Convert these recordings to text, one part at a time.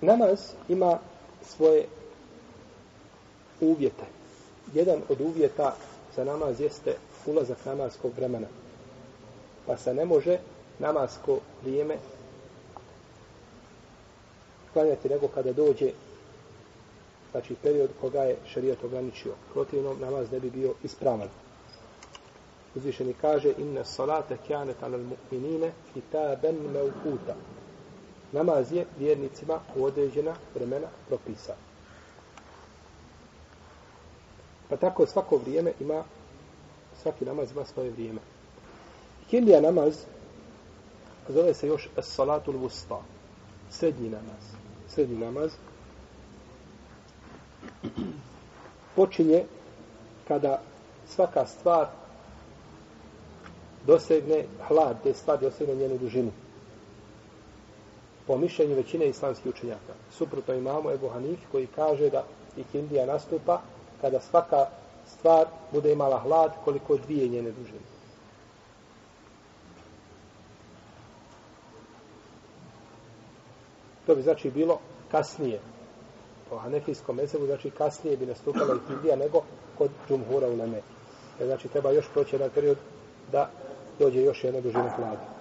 Namaz ima svoje uvjete. Jedan od uvjeta za namaz jeste ulazak namazskog vremena. Pa se ne može namasko vrijeme klanjati nego kada dođe znači period koga je šarijat ograničio. Protivno namaz ne bi bio ispravan. Uzvišeni kaže inna salata kjanet alal mu'minine kitaben meukuta. Namaz je vjernicima u određena vremena propisa. Pa tako svako vrijeme ima, svaki namaz ima svoje vrijeme. Kindija namaz zove se još as-salatul vusta, Srednji namaz. Srednji namaz počinje kada svaka stvar dosegne hlad, te stvari dosegne njenu dužinu. Po mišljenju većine islamskih učenjaka. Suprotno imamo Ebu Hanif koji kaže da ikindija nastupa kada svaka stvar bude imala hlad koliko dvije njene dužine. To bi znači bilo kasnije. Po hanefijskom mesebu znači kasnije bi nastupala ikindija nego kod džumhura u Leme. Znači treba još proći jedan period da dođe još jedna dužina hlada.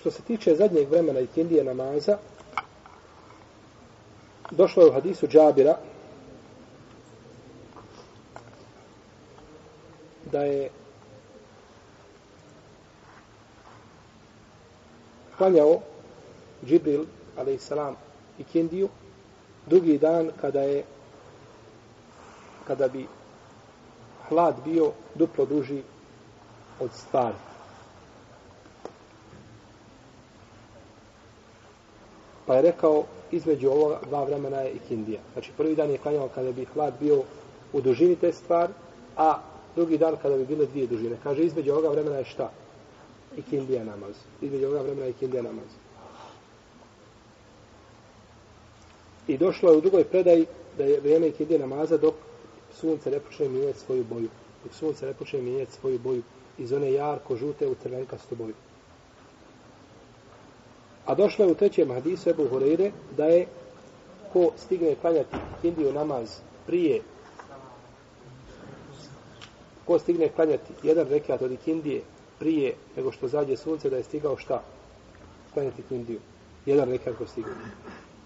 Što se tiče zadnjeg vremena i kindije namaza, došlo je u hadisu Džabira da je klanjao Džibril, a.s. i kindiju, drugi dan kada je kada bi hlad bio duplo duži od stvari. Pa je rekao, između ovoga dva vremena je ikindija. Znači, prvi dan je klanjao kada bi hlad bio u dužini te stvari, a drugi dan kada bi bile dvije dužine. Kaže, između ovoga vremena je šta? Ikindija namaz. Između ovoga vremena je ikindija namaz. I došlo je u drugoj predaji da je vrijeme ikindije namaza dok sunce ne počne mijenjati svoju boju. Dok sunce ne počne mijenjati svoju boju iz one jarko žute u crvenkastu boju. A došlo je u trećem hadisu Ebu Horeire da je ko stigne klanjati kindiju namaz prije ko stigne klanjati jedan rekat od ikindije prije nego što zađe sunce da je stigao šta? Klanjati kindiju. Jedan rekat ko stigne.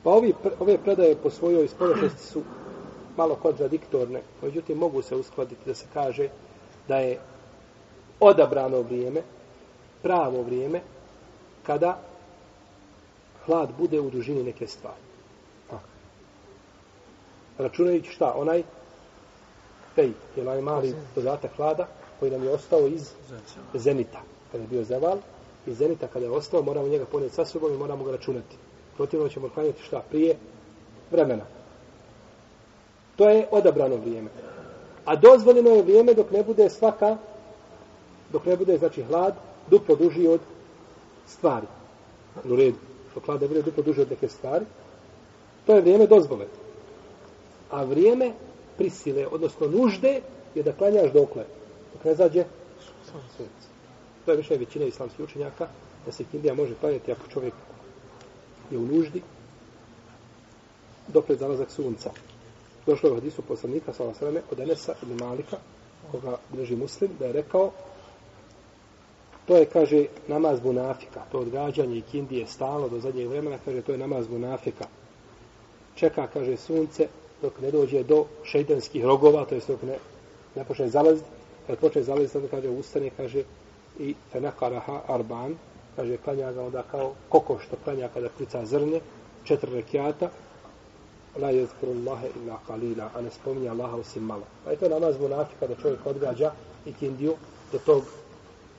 Pa ovi, ove predaje po svojoj spoločnosti su malo kontradiktorne, međutim mogu se uskladiti da se kaže da je odabrano vrijeme, pravo vrijeme, kada hlad bude u dužini neke stvari. Računajući šta, onaj fej, je onaj mali dodatak hlada koji nam je ostao iz zenita. Kada je bio zeval, iz zenita kada je ostao, moramo njega ponijeti sa sobom i moramo ga računati. Protivno ćemo klanjati šta prije vremena. To je odabrano vrijeme. A dozvoljeno je vrijeme dok ne bude svaka, dok ne bude, znači, hlad, duplo duži od stvari. U redu. Dok hlad ne bude duplo duže od neke stvari. To je vrijeme dozvole. A vrijeme prisile, odnosno nužde, je da klanjaš dokle. Dok ne zađe sunce. To je više većina islamskih učenjaka, da se kindija može klanjati ako čovjek je u nuždi dokle zalazak sunca. Došlo je u hadisu poslanika sa sveme, od Enesa ili Malika, koga drži muslim, da je rekao to je, kaže, namaz bunafika. To odgađanje i kindije stalo do zadnjeg vremena, kaže, to je namaz bunafika. Čeka, kaže, sunce dok ne dođe do šeitanskih rogova, to je dok ne, ne počne zalaziti. Kad počne zalaziti, onda kaže, ustane, kaže, i fenakaraha arban, kaže, klanja ga onda kao koko što klanja kada klica zrnje, četiri rekiata, la jezkuru Allahe illa kalila, a ne spominje Allaha osim malo. Pa je to namaz munafika da čovjek odgađa i kindiju do tog,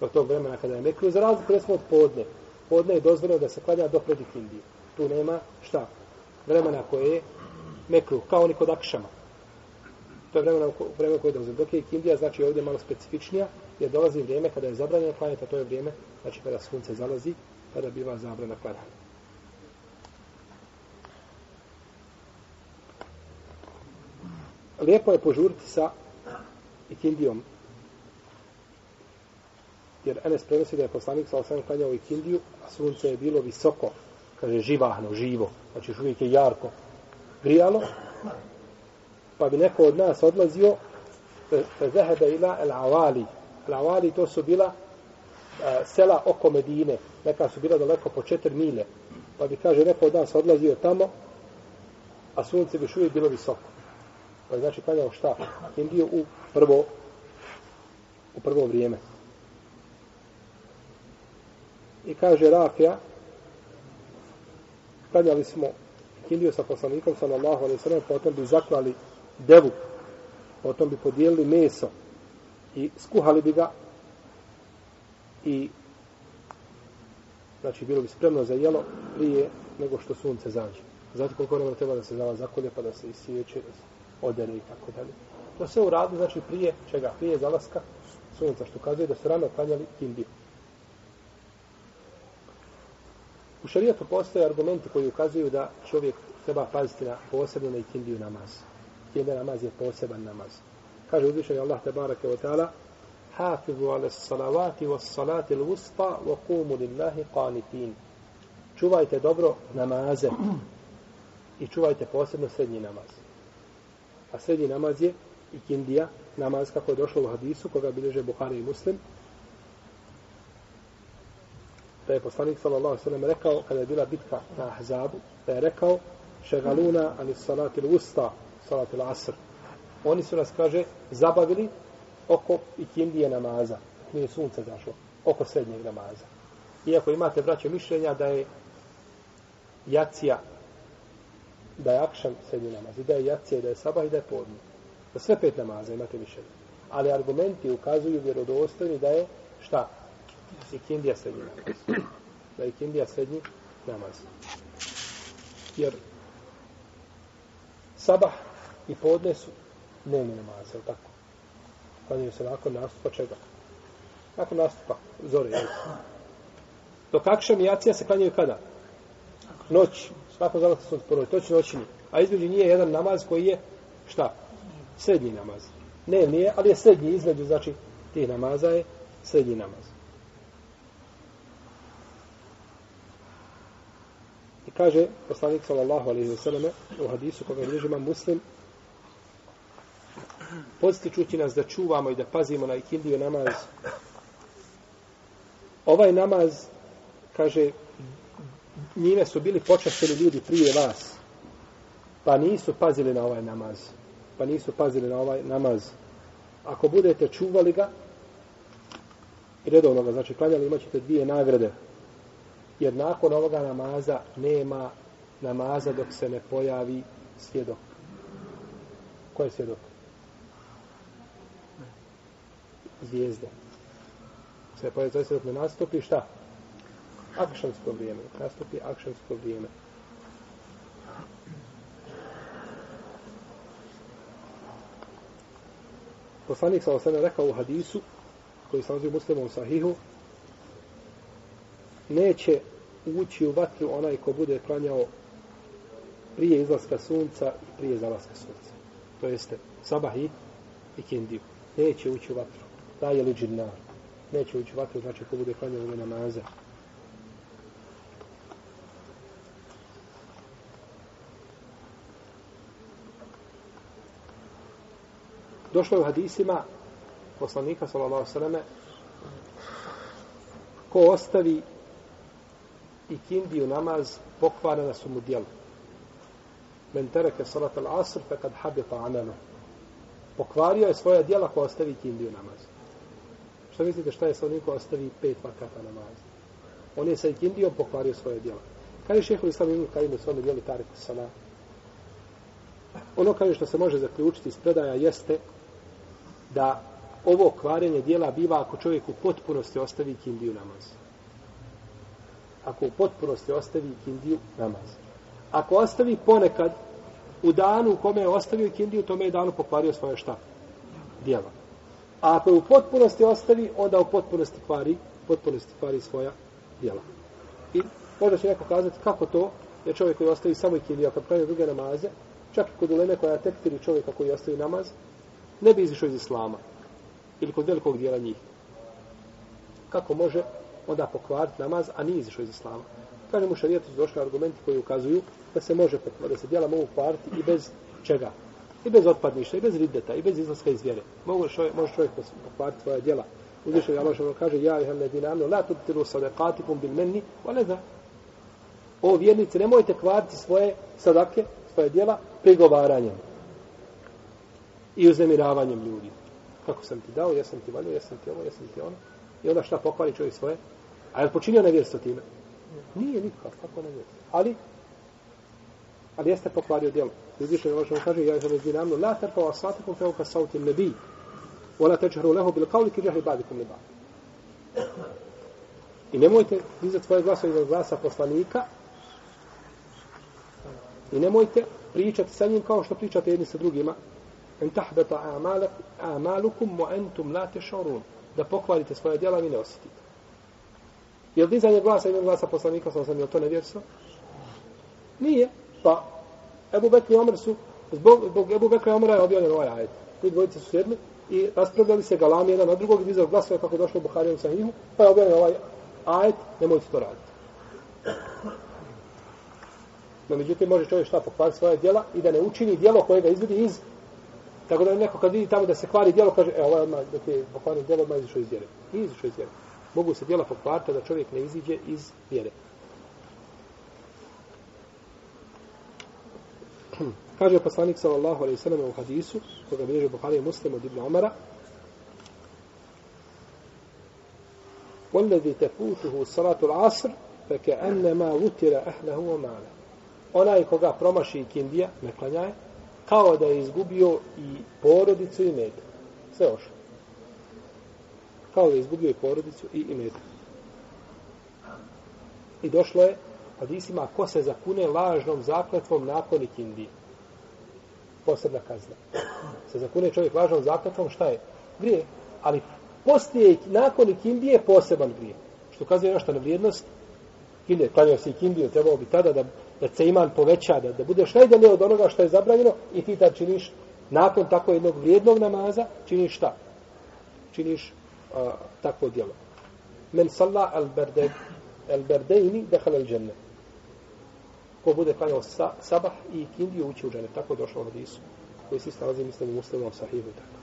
do tog vremena kada je mekru, za razliku recimo od podne. Podne je dozvoljeno da se klanja do predi kindiju. Tu nema šta? Vremena koje je mekru, kao ni kod akšama. To je vremena, vremena koje je dozvoljeno. Dok je kindija, znači ovdje malo specifičnija, jer dolazi vrijeme kada je zabranjeno klanjati, a to je vrijeme, znači kada sunce zalazi, kada biva zabrana klanjati. Lijepo je požuriti sa ikindijom. Jer Enes prenosi da je poslanik sa osam klanjao i kindiju, a sunce je bilo visoko, kaže živahno, živo, znači još uvijek je jarko grijalo, pa bi neko od nas odlazio fe zahebe ila el avali. El avali to su bila uh, sela oko Medine, neka su bila daleko po četiri mile, pa bi kaže neko od nas odlazio tamo, a sunce bi uvijek bilo visoko. Pa znači klanjao šta? Indiju u prvo u prvo vrijeme. I kaže Rafija, klanjali smo Indiju sa poslanikom, sallallahu alaihi sallam, potom bi zaklali devu, potom bi podijelili meso i skuhali bi ga i znači bilo bi spremno za jelo prije nego što sunce zađe. Zato koliko vremena treba da se zala zakolje pa da se isjeće, da se odere i tako dalje. To se u radu, znači prije čega? Prije zalaska sunca, što kazuje da su rano klanjali kindiju. U šarijetu postoje argumenti koji ukazuju da čovjek treba paziti na posebno na ikindiju namaz. Ikindija namaz je poseban namaz. Kaže uzvišenje Allah te barake wa ta'ala Hafizu ala salavati wa salati l'usta wa kumu lillahi qanitin. Čuvajte dobro namaze i čuvajte posebno srednji namaz. A srednji namaz je ikindija namaz kako je došlo u hadisu koga bilježe Buhari i Muslim da je poslanik sallallahu sallam rekao kada je bila bitka na Ahzabu da je rekao šegaluna ali salatil usta salatil asr. Oni su nas kaže zabavili oko ikindije namaza. Nije sunce zašlo oko srednjeg namaza. Iako imate braće mišljenja da je jacija da je akšan srednji namaz i da je jacija i da je sabah i da je podnije za sve pet namaza imate mišljenje ali argumenti ukazuju vjerodostojni da je šta? Ikindija srednji namaz da je ikindija srednji namaz jer sabah i podne su dnevni namaz, je tako? Klanjaju se nakon nastupa čega? Nakon nastupa zore, je Dok akšam i jacija se klanjaju kada? Noć. Svako zalata sunce po To će noćni. A između nije jedan namaz koji je šta? Srednji namaz. Ne, nije, ali je srednji između, znači, tih namaza je srednji namaz. Kaže poslanik sallallahu alaihi wa sallam u hadisu koga bliži imam muslim podstičući nas da čuvamo i da pazimo na ikindiju namaz. Ovaj namaz, kaže, njime su bili počašteni ljudi prije vas, pa nisu pazili na ovaj namaz. Pa nisu pazili na ovaj namaz. Ako budete čuvali ga, redovno ga, znači klanjali, imat ćete dvije nagrade. Jer nakon ovoga namaza nema namaza dok se ne pojavi svjedok. Ko je svjedok? zvijezde. Se pojavi to se ne nastupi šta? Akšansko vrijeme. Nastupi akšansko vrijeme. Poslanik sa osana rekao u hadisu koji sam nazivio muslimom sahihu neće ući u vatru onaj ko bude klanjao prije izlaska sunca i prije zalaska sunca. To jeste sabah i ikindiju. Neće ući u vatru Da je li džinnar. Neće ući vatru, znači ko bude klanjao ove namaze. Došlo je u hadisima poslanika, sallallahu sallam, ko ostavi i kindiju namaz, pokvarena su mu djela. Men tereke salat al-asr, fe kad habita amelo. Pokvario je svoja djela ko ostavi kindiju namaz. Šta mislite šta je sa onim ko ostavi pet vakata namaza? On je sa ikindijom pokvario svoje djela. Kaj je šeho islam imam kaj ima svome djeli tariku sana? Ono kaže što se može zaključiti iz predaja jeste da ovo kvarenje dijela biva ako čovjek u potpunosti ostavi kindiju namaz. Ako u potpunosti ostavi ikindiju namaz. Ako ostavi ponekad u danu u kome je ostavio ikindiju, tome je danu pokvario svoje šta? Dijela. A ako je u potpunosti ostavi, onda u potpunosti kvari, potpunosti kvari svoja djela. I možda će neko kazati kako to je čovjek koji ostavi samo ikindiju, kad pravi druge namaze, čak i kod uleme koja tekfiri čovjeka koji ostavi namaz, ne bi izišao iz islama. Ili kod velikog dijela njih. kako može onda pokvariti namaz, a nije izišao iz islama. Kaže mu šarijetu su došli argumenti koji ukazuju da se može pokvariti, da se djela mogu kvariti i bez čega? I bez otpadništa, i bez riddeta, i bez izlaska iz vjere. Mogu čovjek, može čovjek pokvariti svoje djela. Uzvišen je Allah što kaže, ja iham hamle dinamno, la tubtiru sadaqatikum bil menni, wa ne da. O vjernici, nemojte kvariti svoje sadake, svoje djela, prigovaranjem i uznemiravanjem ljudi. Kako sam ti dao, jesam ti valio, jesam ti ovo, jesam ti ono. ono. I onda šta pokvari čovjek svoje? A je li počinio nevjerstvo time? Nije nikad, kako nevjerstvo. Ali, ali jeste pokvario djelo. Uzvišen je Allah kaže, ja sam dinamno, la terpa wa satakum feo ka sautim nebi. la tečeru lehu bil kauli ki džahli badikum liba. I nemojte dizati svoje glaso iz glasa poslanika i nemojte pričati sa njim kao što pričate jedni sa drugima. En tahbeta amalukum wa entum la tešarun. Da pokvarite svoje djela, vi ne osjetite. Je li dizanje glasa imen glasa poslanika, sam sam, je to nevjerstvo? Nije. Pa, Ebu Bekri i Omer su, zbog, zbog Ebu Bekri i Omera je objavljen ovaj ajed. Ti dvojice su sjedli i raspravljali se galami jedan na drugog i dizao glasove kako je došlo u Buharijem Sahihu, pa je objavljen ovaj ajed, nemojte to raditi. No, međutim, može čovjek šta pokvariti svoje djela i da ne učini djelo koje ga izvedi iz Tako da neko kad vidi tamo da se kvari djelo, kaže, e, ovo je odmah, da ti pokvari djelo, odmah izišao iz vjere. Nije izišao iz vjere. Mogu se djela pokvariti da čovjek ne iziđe iz vjere. Kaže poslanik sallallahu alejhi ve sellem u hadisu koga bilježi Buhari i Muslim od Ibn Umara والذي تفوته صلاة العصر فكأنما وتر أهله وماله onaj koga promaši kindija, ne klanjaje, kao da je izgubio i porodicu i metak. Sve ošlo. Kao da je izgubio i porodicu i imetak. I došlo je, pa hadisima, ko se zakune lažnom zakletvom nakon ikindije posebna kazna. Se zakune čovjek lažnom zakletvom, šta je? Grije. Ali poslije, nakon ikindije, poseban grije. Što kazuje nešto na Kindije, ikindije, klanjao se kindiju, trebao bi tada da, da se iman poveća, da, da budeš najdalje od onoga što je zabranjeno i ti tad činiš, nakon tako jednog vrijednog namaza, činiš šta? Činiš uh, takvo djelo. Men salla al berde, al berdejni dehal al džennet. ko bude klanjao sa, sabah i kindiju ući u džene. Tako je došlo u hadisu koji se nalazi, mislim, u muslimom sahihu i tako.